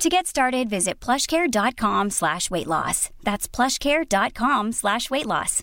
To get started, visit plushcare.com slash weight loss. That's plushcare.com slash weight loss.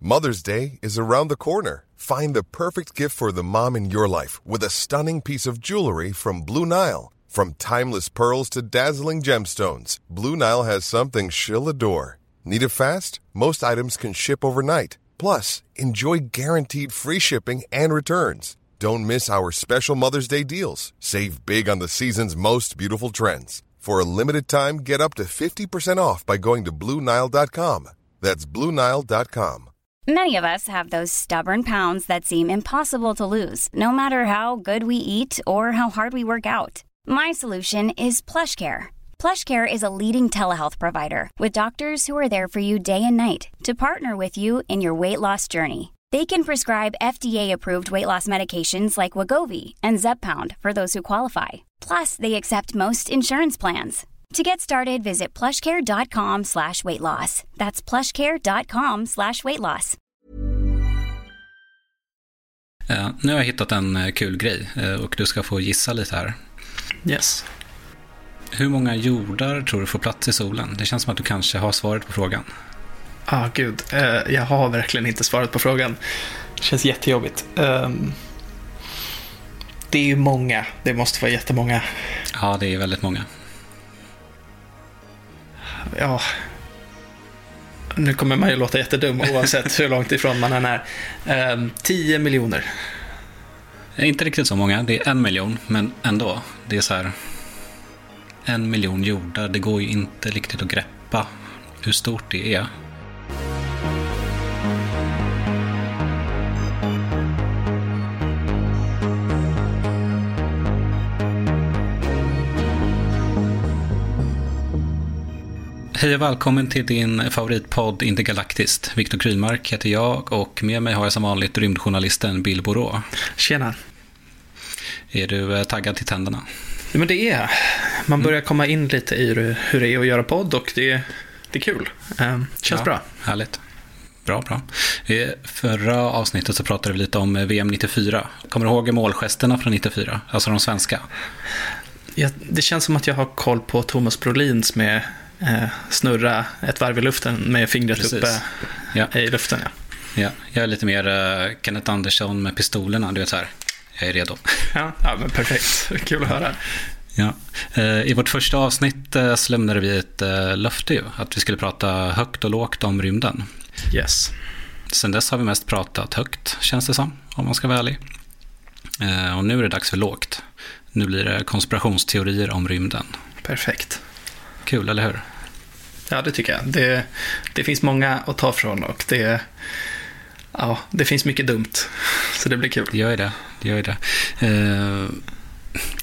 Mother's Day is around the corner. Find the perfect gift for the mom in your life with a stunning piece of jewelry from Blue Nile. From timeless pearls to dazzling gemstones, Blue Nile has something she'll adore. Need it fast? Most items can ship overnight. Plus, enjoy guaranteed free shipping and returns. Don't miss our special Mother's Day deals. Save big on the season's most beautiful trends. For a limited time, get up to 50% off by going to Blue Nile.com. That's Blue Nile.com. Many of us have those stubborn pounds that seem impossible to lose, no matter how good we eat or how hard we work out. My solution is PlushCare. PlushCare is a leading telehealth provider with doctors who are there for you day and night to partner with you in your weight loss journey. They can prescribe FDA-approved weight loss medications like Wagovi and Zepbound for those who qualify. Plus, they accept most insurance plans. To get started, visit plushcare.com slash weight loss. That's plushcare.com slash weight loss. Uh, nu har jag hittat en uh, kul grej uh, och du ska få gissa lite här. Yes. Hur många jordar tror du får plats i solen? Det känns som att du kanske har svaret på frågan. Ah, gud. Uh, jag har verkligen inte svaret på frågan. Det känns jättejobbigt. Um, det är ju många. Det måste vara jättemånga. Ja, det är väldigt många. Ja. Nu kommer man ju låta jättedum oavsett hur långt ifrån man än är. Um, 10 miljoner. Inte riktigt så många. Det är en miljon, men ändå. Det är så här. En miljon jordar. Det går ju inte riktigt att greppa hur stort det är. Hej och välkommen till din favoritpodd Intergalaktiskt. Viktor Krylmark heter jag och med mig har jag som vanligt rymdjournalisten Bill Borå. Tjena. Är du eh, taggad till tänderna? Ja, men det är Man börjar komma in lite i hur det är att göra podd och det, det är kul. Um, känns Ja, bra. Härligt. Bra, bra. I förra avsnittet så pratade vi lite om eh, VM 94. Kommer du ihåg målgesterna från 94? Alltså de svenska? Jag, det känns som att jag har koll på Thomas Brolins med eh, snurra ett varv i luften med fingret Precis. uppe Ja. i luften. Ja. Ja, jag är lite mer uh, Kenneth Andersson med pistolerna. Du vet så här, jag är redo. Ja, ja, men perfekt. Kul att höra. Ja. Eh, I vårt första avsnitt så lämnade vi ett löfte ju, att vi skulle prata högt och lågt om rymden. Yes. Sen dess har vi mest pratat högt, känns det som, om man ska vara ärlig. Och nu är det dags för lågt. Nu blir det konspirationsteorier om rymden. Perfekt. Kul, eller hur? Ja, det tycker jag. Det, det finns många att ta från och det, ja, det finns mycket dumt. Så det blir kul. Det gör ju det. det, gör det. Eh,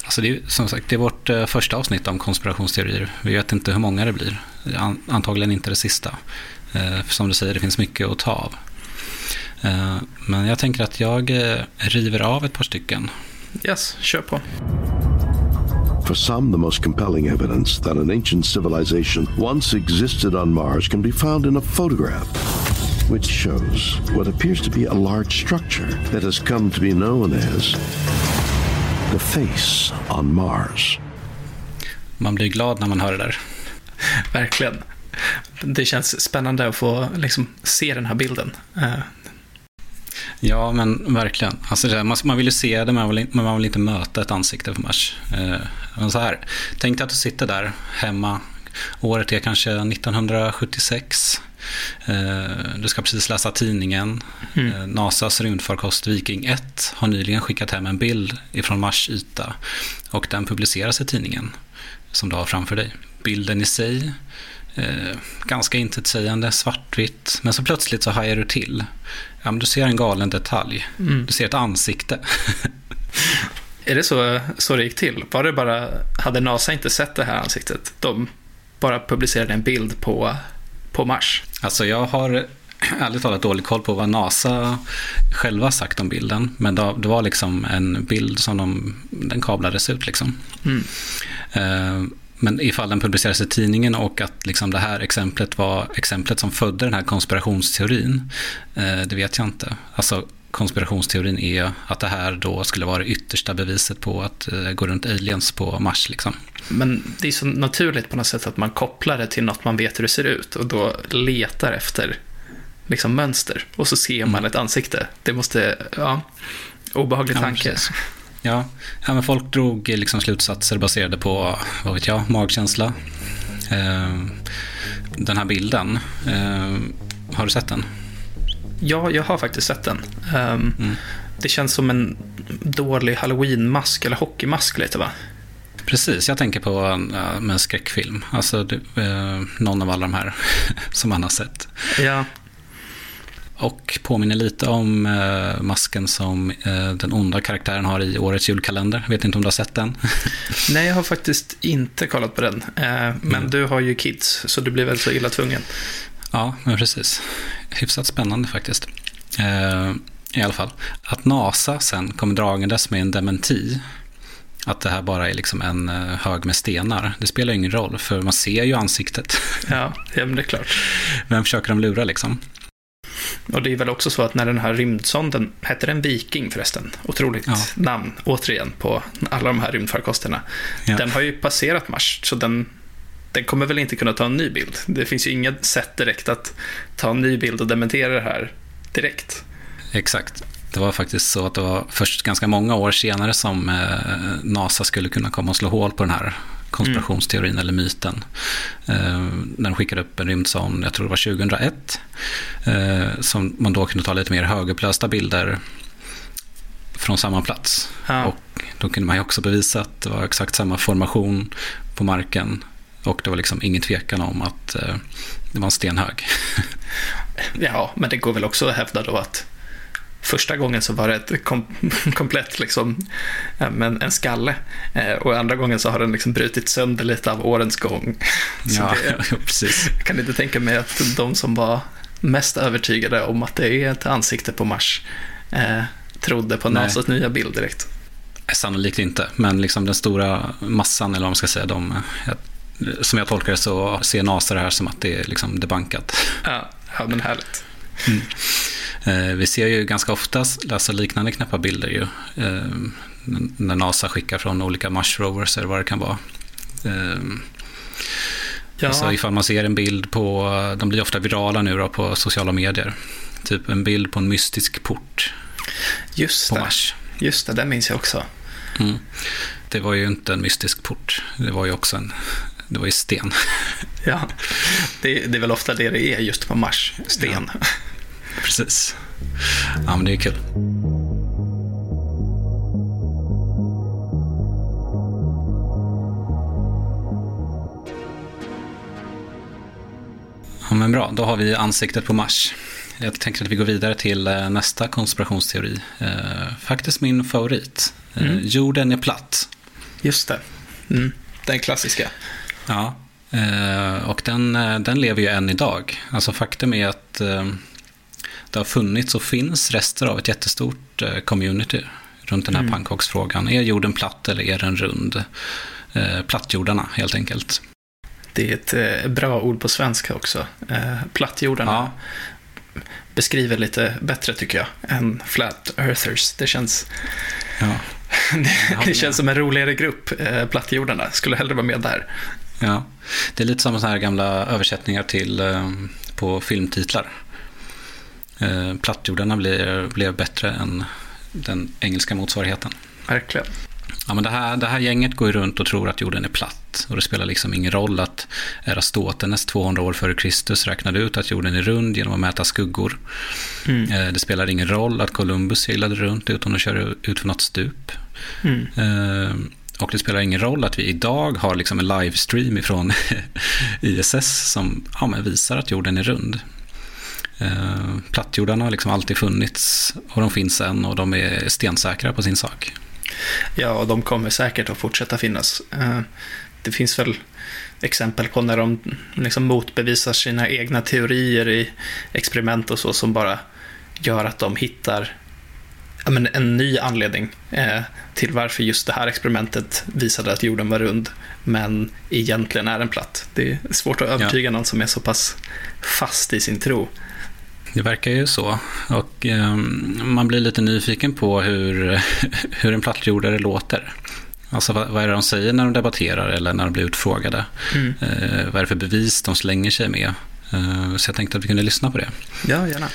alltså det är, som sagt, det är vårt eh, första avsnitt om konspirationsteorier. Vi vet inte hur många det blir. An, antagligen inte det sista. Eh, som du säger, det finns mycket att ta av. Eh, men jag tänker att jag eh, river av ett par stycken. Yes, kör på. For some, the most compelling evidence that an ancient civilization once existed on Mars can be found in a photograph, which shows what appears to be a large structure that has come to be known as the face on Mars. Man blir glad när man hör det där. Verkligen. Det känns spännande att få liksom, se den här bilden. Eh, Ja, men verkligen. Alltså man, man vill ju se det, men man vill, men man vill inte möta ett ansikte på Mars. Eh, men så här, tänk dig att du sitter där hemma. Året är kanske 1976. Eh, du ska precis läsa tidningen. Eh, NASAs rymdfarkost Viking 1 har nyligen skickat hem en bild ifrån Mars yta. Och den publiceras i tidningen som du har framför dig. Bilden i sig Eh, ganska intetsägande, svartvitt. Men så plötsligt så hajar du till. Ja, men du ser en galen detalj. Du ser ett ansikte. är det så, så det gick till? Var det bara, hade NASA inte sett det här ansiktet? De bara publicerade en bild på, på Mars. Alltså jag har ärligt talat dålig koll på vad NASA själva sagt om bilden. Men det var liksom en bild som de, den kablades ut liksom. Mm. Eh, men ifall den publicerades i tidningen och att liksom det här exemplet var exemplet som födde den här konspirationsteorin, eh, det vet jag inte. Alltså konspirationsteorin är att det här då skulle vara det yttersta beviset på att eh, gå runt aliens på Mars. Liksom. Men det är så naturligt på något sätt att man kopplar det till något man vet hur det ser ut och då letar efter liksom, mönster och så ser man mm. ett ansikte. Det måste, ja, obehaglig tanke. Ja, Ja, ja men folk drog liksom slutsatser baserade på, vad vet jag, magkänsla. Eh, den här bilden, eh, har du sett den? Ja, jag har faktiskt sett den. Um, mm. Det känns som en dålig halloween-mask eller hockeymask lite va? Precis, jag tänker på en, en skräckfilm. Alltså eh, någon av alla de här som man har sett. Ja. Och påminner lite om eh, masken som eh, den onda karaktären har i årets julkalender. Vet inte om du har sett den? Nej, jag har faktiskt inte kollat på den. Eh, men mm. du har ju kids, så du blir väl så illa tvungen. Ja, men precis. Hyfsat spännande faktiskt. Eh, I alla fall. Att NASA sen kommer dragandes med en dementi. Att det här bara är liksom en eh, hög med stenar. Det spelar ingen roll, för man ser ju ansiktet. Ja, ja men det är klart. Vem försöker de lura liksom? Och det är väl också så att när den här rymdsonden, hette den Viking förresten? Otroligt ja. namn, återigen, på alla de här rymdfarkosterna. Ja. Den har ju passerat Mars, så den, den kommer väl inte kunna ta en ny bild. Det finns ju inget sätt direkt att ta en ny bild och dementera det här direkt. Exakt. Det var faktiskt så att det var först ganska många år senare som eh, NASA skulle kunna komma och slå hål på den här konspirationsteorin mm. eller myten. Eh, den skickade upp en rymdsond, jag tror det var 2001, eh, som man då kunde ta lite mer högupplösta bilder från samma plats. Ja. Och då kunde man ju också bevisa att det var exakt samma formation på marken och det var liksom ingen tvekan om att eh, det var en stenhög. ja, men det går väl också att hävda då att Första gången så var det ett kom komplett liksom, men en skalle. Eh, och andra gången så har den liksom brutit sönder lite av årens gång. Så ja, det, precis. Jag kan inte tänka mig att de som var mest övertygade om att det är ett ansikte på Mars eh, trodde på NASAs nya bild direkt. Sannolikt inte, men liksom den stora massan, eller vad man ska säga, de, som jag tolkar det så ser NASA det här som att det är liksom debankat. Ja, ja men härligt. Mm. Eh, vi ser ju ganska ofta alltså liknande knäppa bilder ju. Eh, när NASA skickar från olika Mars Rovers eller vad det kan vara. Eh, ja. Alltså ifall man ser en bild på, de blir ofta virala nu då på sociala medier. Typ en bild på en mystisk port. Just på det. Mars. Just det, den minns jag också. Mm. Det var ju inte en mystisk port. Det var ju också en, det var ju sten. Ja, det, det är väl ofta det det är just på Mars, sten. Ja. Precis. Ja, men det är kul. Ja, men bra, då har vi ansiktet på Mars. Jag tänker att vi går vidare till eh, nästa konspirationsteori. Eh, faktiskt min favorit. Eh, mm. Jorden är platt. Just det. Mm. Den klassiska. Ja, och den, den lever ju än idag. Alltså faktum är att det har funnits och finns rester av ett jättestort eh, community runt den här mm. pannkaksfrågan. Är jorden platt eller är den rund? Eh, plattjordarna helt enkelt. Det är ett eh, bra ord på svenska också. Plattjordarna. Ja. Beskriver lite bättre tycker jag än flat earthers. Det känns, ja. det, det känns som en roligare grupp, plattjordarna. Skulle hellre vara med där. Ja, det är lite så här gamla översättningar till på filmtitlar. Eh, plattjordarna blev, blev bättre än den engelska motsvarigheten. Verkligen. Ja, men det, här, det här gänget går runt och tror att jorden är platt. Och det spelar liksom ingen roll att Erastotenes 200 år före Kristus räknade ut att jorden är rund genom att mäta skuggor. Mm. Eh, det spelar ingen roll att Columbus seglade runt utan att köra ut för något stup. Mm. Och det spelar ingen roll att vi idag har liksom en livestream ifrån ISS som ja, visar att jorden är rund. Eh, plattjordarna har liksom alltid funnits och de finns än och de är stensäkra på sin sak. Ja, och de kommer säkert att fortsätta finnas. Eh, det finns väl exempel på när de liksom motbevisar sina egna teorier i experiment och så som bara gör att de hittar men en ny anledning eh, till varför just det här experimentet visade att jorden var rund men egentligen är den platt. Det är svårt att övertyga ja. någon som är så pass fast i sin tro. Det verkar ju så. Och eh, man blir lite nyfiken på hur, hur en plattjordare låter. Alltså vad, vad, är det de säger när de debatterar eller när de blir utfrågade? Mm. Eh, vad är det för bevis de slänger sig med? Eh, så jag tänkte att vi kunde lyssna på det. Ja, gärna.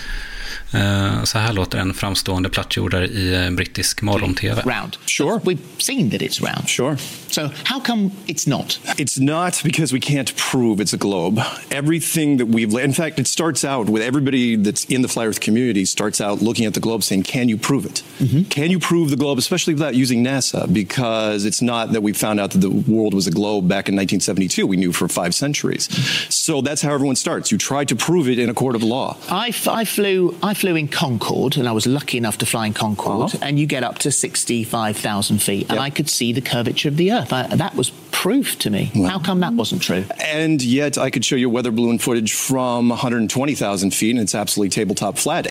Eh, så här låter en framstående plattjordare i eh, brittisk morgon-tv. Round. Sure. We've seen that it's round. Sure. So how come it's not? It's not because we can't prove it's a globe. Everything that we've, in fact, it starts out with everybody that's in the flat Earth community starts out looking at the globe saying, "Can you prove it? Mm -hmm. Can you prove the globe?" Especially without using NASA, because it's not that we found out that the world was a globe back in 1972. We knew for five centuries. So that's how everyone starts. You try to prove it in a court of law. I, I flew. I flew in Concorde, and I was lucky enough to fly in Concorde, uh-huh. and you get up to 65,000 feet, and yep. I could see the curvature of the Earth. I, that was proof to me. How come that wasn't true? And yet, I could show you weather balloon footage from 120,000 feet, and it's absolutely tabletop flat.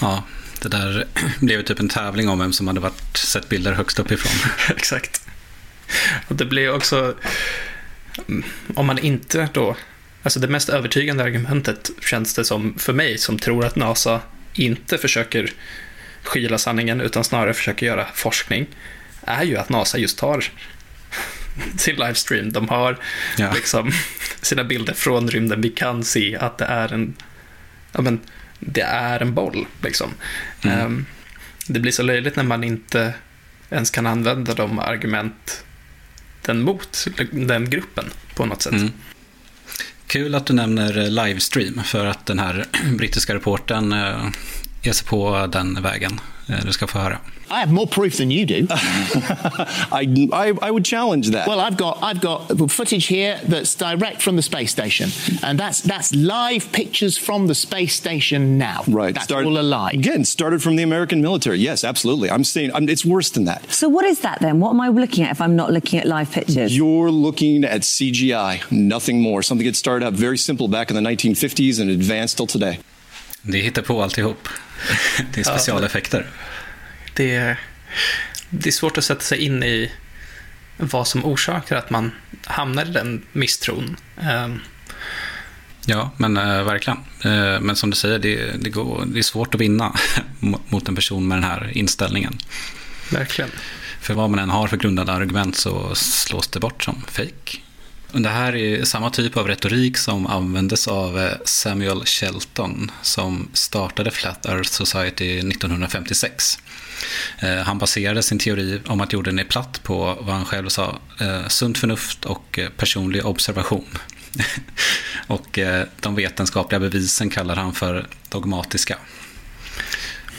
Ja, det där blev typ en tävling om vem som hade varit, sett bilder högst uppifrån. Exakt. Och det blev också, mm, om man inte då Alltså det mest övertygande argumentet känns det som för mig som tror att NASA inte försöker skyla sanningen utan snarare försöker göra forskning är ju att NASA just har sin livestream. De har ja. liksom sina bilder från rymden. Vi kan se att det är en, ja men, det är en boll. Liksom. Mm. Um, det blir så löjligt när man inte ens kan använda de argumenten mot den gruppen på något sätt. Mm. Kul att du nämner eh, livestream för att den här brittiska reporten eh, ger sig på den vägen. Eh, du ska få höra. I have more proof than you do. I, I, I, would challenge that. Well, I've got I've got footage here that's direct from the space station, and that's that's live pictures from the space station now. Right, that's Start, all a lie. Again, started from the American military. Yes, absolutely. I'm saying I'm, it's worse than that. So what is that then? What am I looking at if I'm not looking at live pictures? You're looking at CGI, nothing more. Something that started out very simple back in the 1950s and advanced till today. Det hittar på alltihop. Det är specialeffekter. det, det är svårt att sätta sig in i vad som orsakar att man hamnar i den misstron. Ehm. Ja, men äh, verkligen. Äh, men som du säger, det, det, går, det är svårt att vinna mot en person med den här inställningen. Verkligen. För vad man än har för grundade argument så slås det bort som fake. Det här är samma typ av retorik som användes av eh, Samuel Shelton som startade Flat Earth Society 1956. Eh, han baserade sin teori om att jorden är platt på vad han själv sa, eh, sunt förnuft och personlig observation. och de vetenskapliga bevisen kallar han för dogmatiska.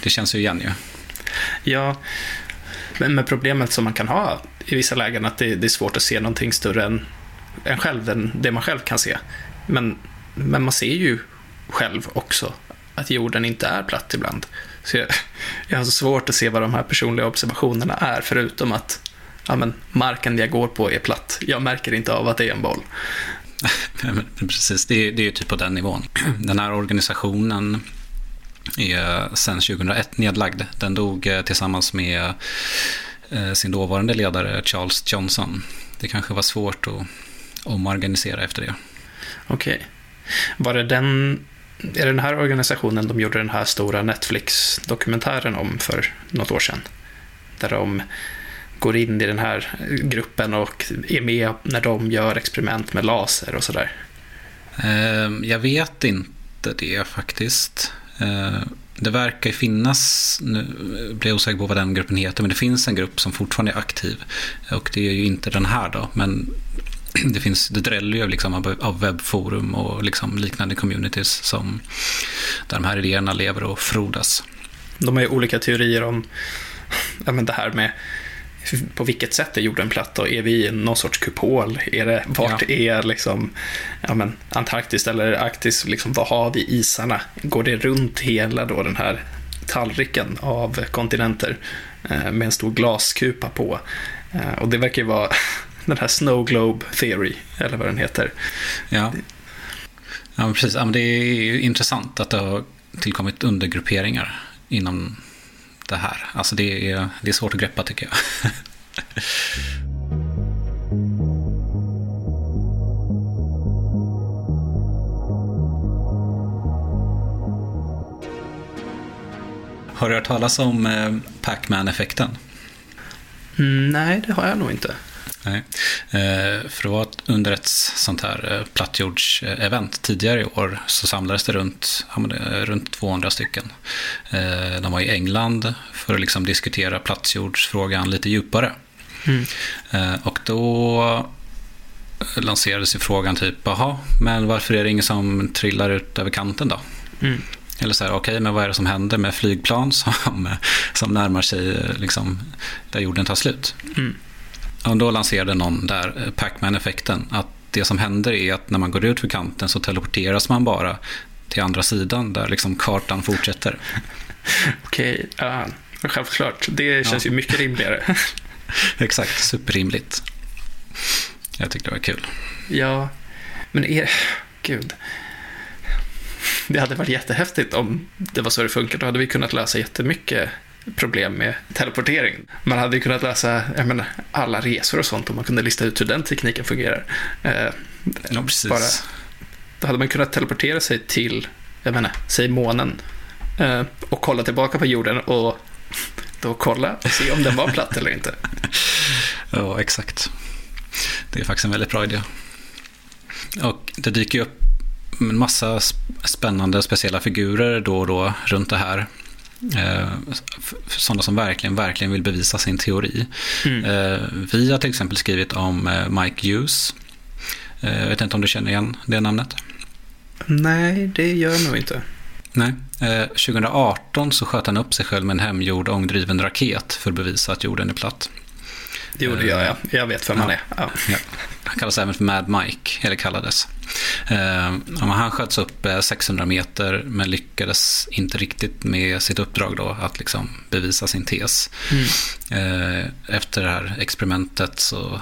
Det känns ju igen ju. Ja, men problemet som man kan ha i vissa lägen att det, är svårt att se någonting större än en själv, den, det man själv kan se. Men, men man ser ju själv också att jorden inte är platt ibland. Så jag, jag har så svårt att se vad de här personliga observationerna är, förutom att ja, men, marken jag går på är platt. Jag märker inte av att det är en boll. Precis, det är, det är typ på den nivån. Den här organisationen är sedan 2001 nedlagd. Den dog eh, tillsammans med eh, sin dåvarande ledare Charles Johnson. Det kanske var svårt att omorganisera efter det. Okej. Okay. Var det den, är det den här organisationen de gjorde den här stora Netflix-dokumentären om för något år sedan? Där de går in i den här gruppen och är med när de gör experiment med laser och sådär? Ehm, jag vet inte det faktiskt. Ehm, det verkar finnas, nu blir jag osäker på vad den gruppen heter, men det finns en grupp som fortfarande är aktiv. Och det är ju inte den här då, men det, finns, det dräller ju liksom av, webbforum och liksom liknande communities som, där de här idéerna lever och frodas. De har ju olika teorier om ja, men det här med på vilket sätt är jorden platt och är vi i någon sorts kupol? Är det, vart ja. är liksom, ja, men, Antarktis eller Arktis? Liksom, vad har vi isarna? Går det runt hela då den här tallriken av kontinenter eh, med en stor glaskupa på? Eh, och det verkar ju vara den här Snow Globe Theory, eller vad den heter. Ja, ja precis. Ja, men det är intressant att det har tillkommit undergrupperingar inom det här. Alltså det är, det är svårt att greppa tycker jag. Har du hört talas om eh, Pac-Man-effekten? Mm, nej, det har jag nog inte. Nej. Eh, för det var under ett sånt här eh, plattjordsevent tidigare i år så samlades det runt, runt 200 stycken. De var i England för att liksom diskutera plattjordsfrågan lite djupare. Mm. Och då lanserades ju frågan typ, jaha, men varför är det ingen som trillar ut över kanten då? Mm. Eller så här, okej, okay, men vad är det som händer med flygplan som, som närmar sig liksom, där jorden tar slut? Mm. Och då lanserade någon där eh, Pac-Man-effekten, att det som händer är att när man går ut för kanten så teleporteras man bara till andra sidan där liksom kartan fortsätter. Okej, uh, självklart. Det känns ja. ju mycket rimligare. Exakt, superrimligt. Jag tyckte det var kul. Ja, men är... Gud. Det hade varit jättehäftigt om det var så det funkar. Då hade vi kunnat lösa jättemycket problem med teleportering. Man hade ju kunnat jag menar, alla resor och sånt om man kunde lista ut hur den tekniken fungerar. Eh, ja, precis. Bara, då hade man kunnat teleportera sig till, jag menar, säg månen eh, och kolla tillbaka på jorden och då kolla och se om den var platt eller inte. Ja, exakt. Det är faktiskt en väldigt bra idé. Och det dyker ju upp en massa spännande speciella figurer då och då runt det här. Eh, sådana som verkligen, verkligen vill bevisa sin teori. Mm. Eh, vi har till exempel skrivit om eh, Mike Hughes. Jag vet inte om du känner igen det namnet? Nej, det gör jag nog inte. Nej. 2018 så sköt han upp sig själv med en hemgjord ångdriven raket för att bevisa att jorden är platt. Det gör jag. Jag vet vem ja. han är. Ja. Ja. Han kallas även för Mad Mike, eller kallades. Eh, han sköts upp 600 eh, meter, men lyckades inte riktigt med sitt uppdrag då, att liksom bevisa sin tes. Mm. Eh, efter det här experimentet så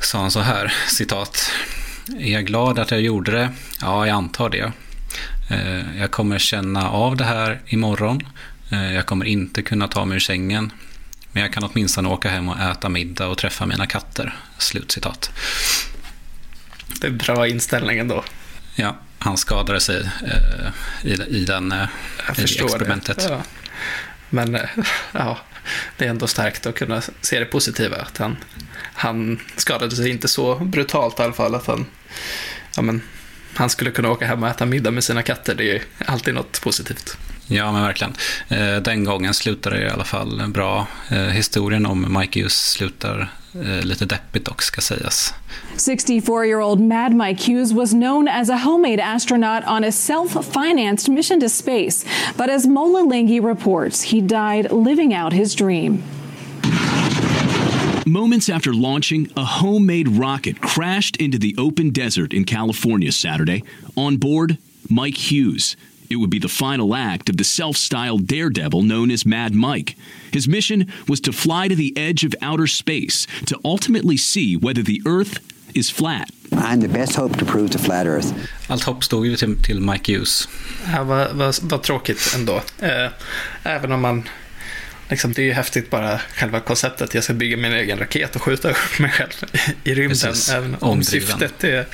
sa han så här, citat. Är jag glad att jag gjorde det? Ja, jag antar det. Eh, jag kommer känna av det här imorgon. Eh, jag kommer inte kunna ta mig ur sängen. Men jag kan åtminstone åka hem och äta middag och träffa mina katter. Slutcitat. Det är bra inställning ändå. Ja, han skadade sig eh, i, i, den, eh, i experimentet. Ja. Men eh, ja, det är ändå starkt att kunna se det positiva. Att han, han skadade sig inte så brutalt i alla fall. Att han, ja, men, han skulle kunna åka hem och äta middag med sina katter. Det är alltid något positivt. Ja, men verkligen. Eh, den gången slutade det i alla fall bra. Eh, historien om Mike Hughes slutar eh, lite deppigt också, ska sägas. 64-year-old Mad Mike Hughes was known as a homemade astronaut on a self-financed mission to space. But as Mola Lenghi reports, he died living out his dream. Moments after launching, a homemade rocket crashed into the open desert in California Saturday. On board, Mike Hughes. It would be the final act of the self styled daredevil known as Mad Mike. His mission was to fly to the edge of outer space to ultimately see whether the Earth is flat. And the best hope to prove the flat Earth. Allt hopp stod ju till, till Mike Hughes. Ja, vad, vad, vad tråkigt ändå. Eh, även om man Liksom, det är ju häftigt bara själva konceptet. Jag ska bygga min egen raket och skjuta upp mig själv i rymden. Precis. Även om syftet, är,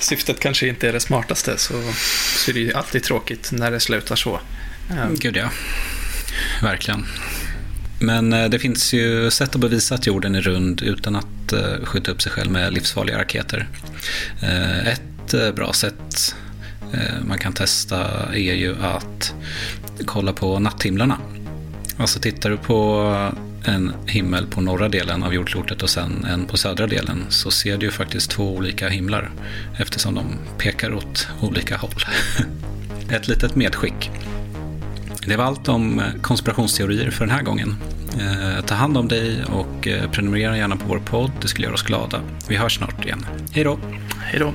syftet kanske inte är det smartaste så, så är det ju alltid tråkigt när det slutar så. Ehm. Gud ja, verkligen. Men eh, det finns ju sätt att bevisa att jorden är rund utan att eh, skjuta upp sig själv med livsfarliga raketer. Eh, ett bra sätt man kan testa är ju att kolla på natthimlarna. Alltså tittar du på en himmel på norra delen av jordklotet och sen en på södra delen så ser du ju faktiskt två olika himlar eftersom de pekar åt olika håll. Ett litet medskick. Det var allt om eh, konspirationsteorier för den här gången. Eh, ta hand om dig och eh, prenumerera gärna på vår podd. Det skulle göra oss glada. Vi hörs snart igen. Hej då! Hej då!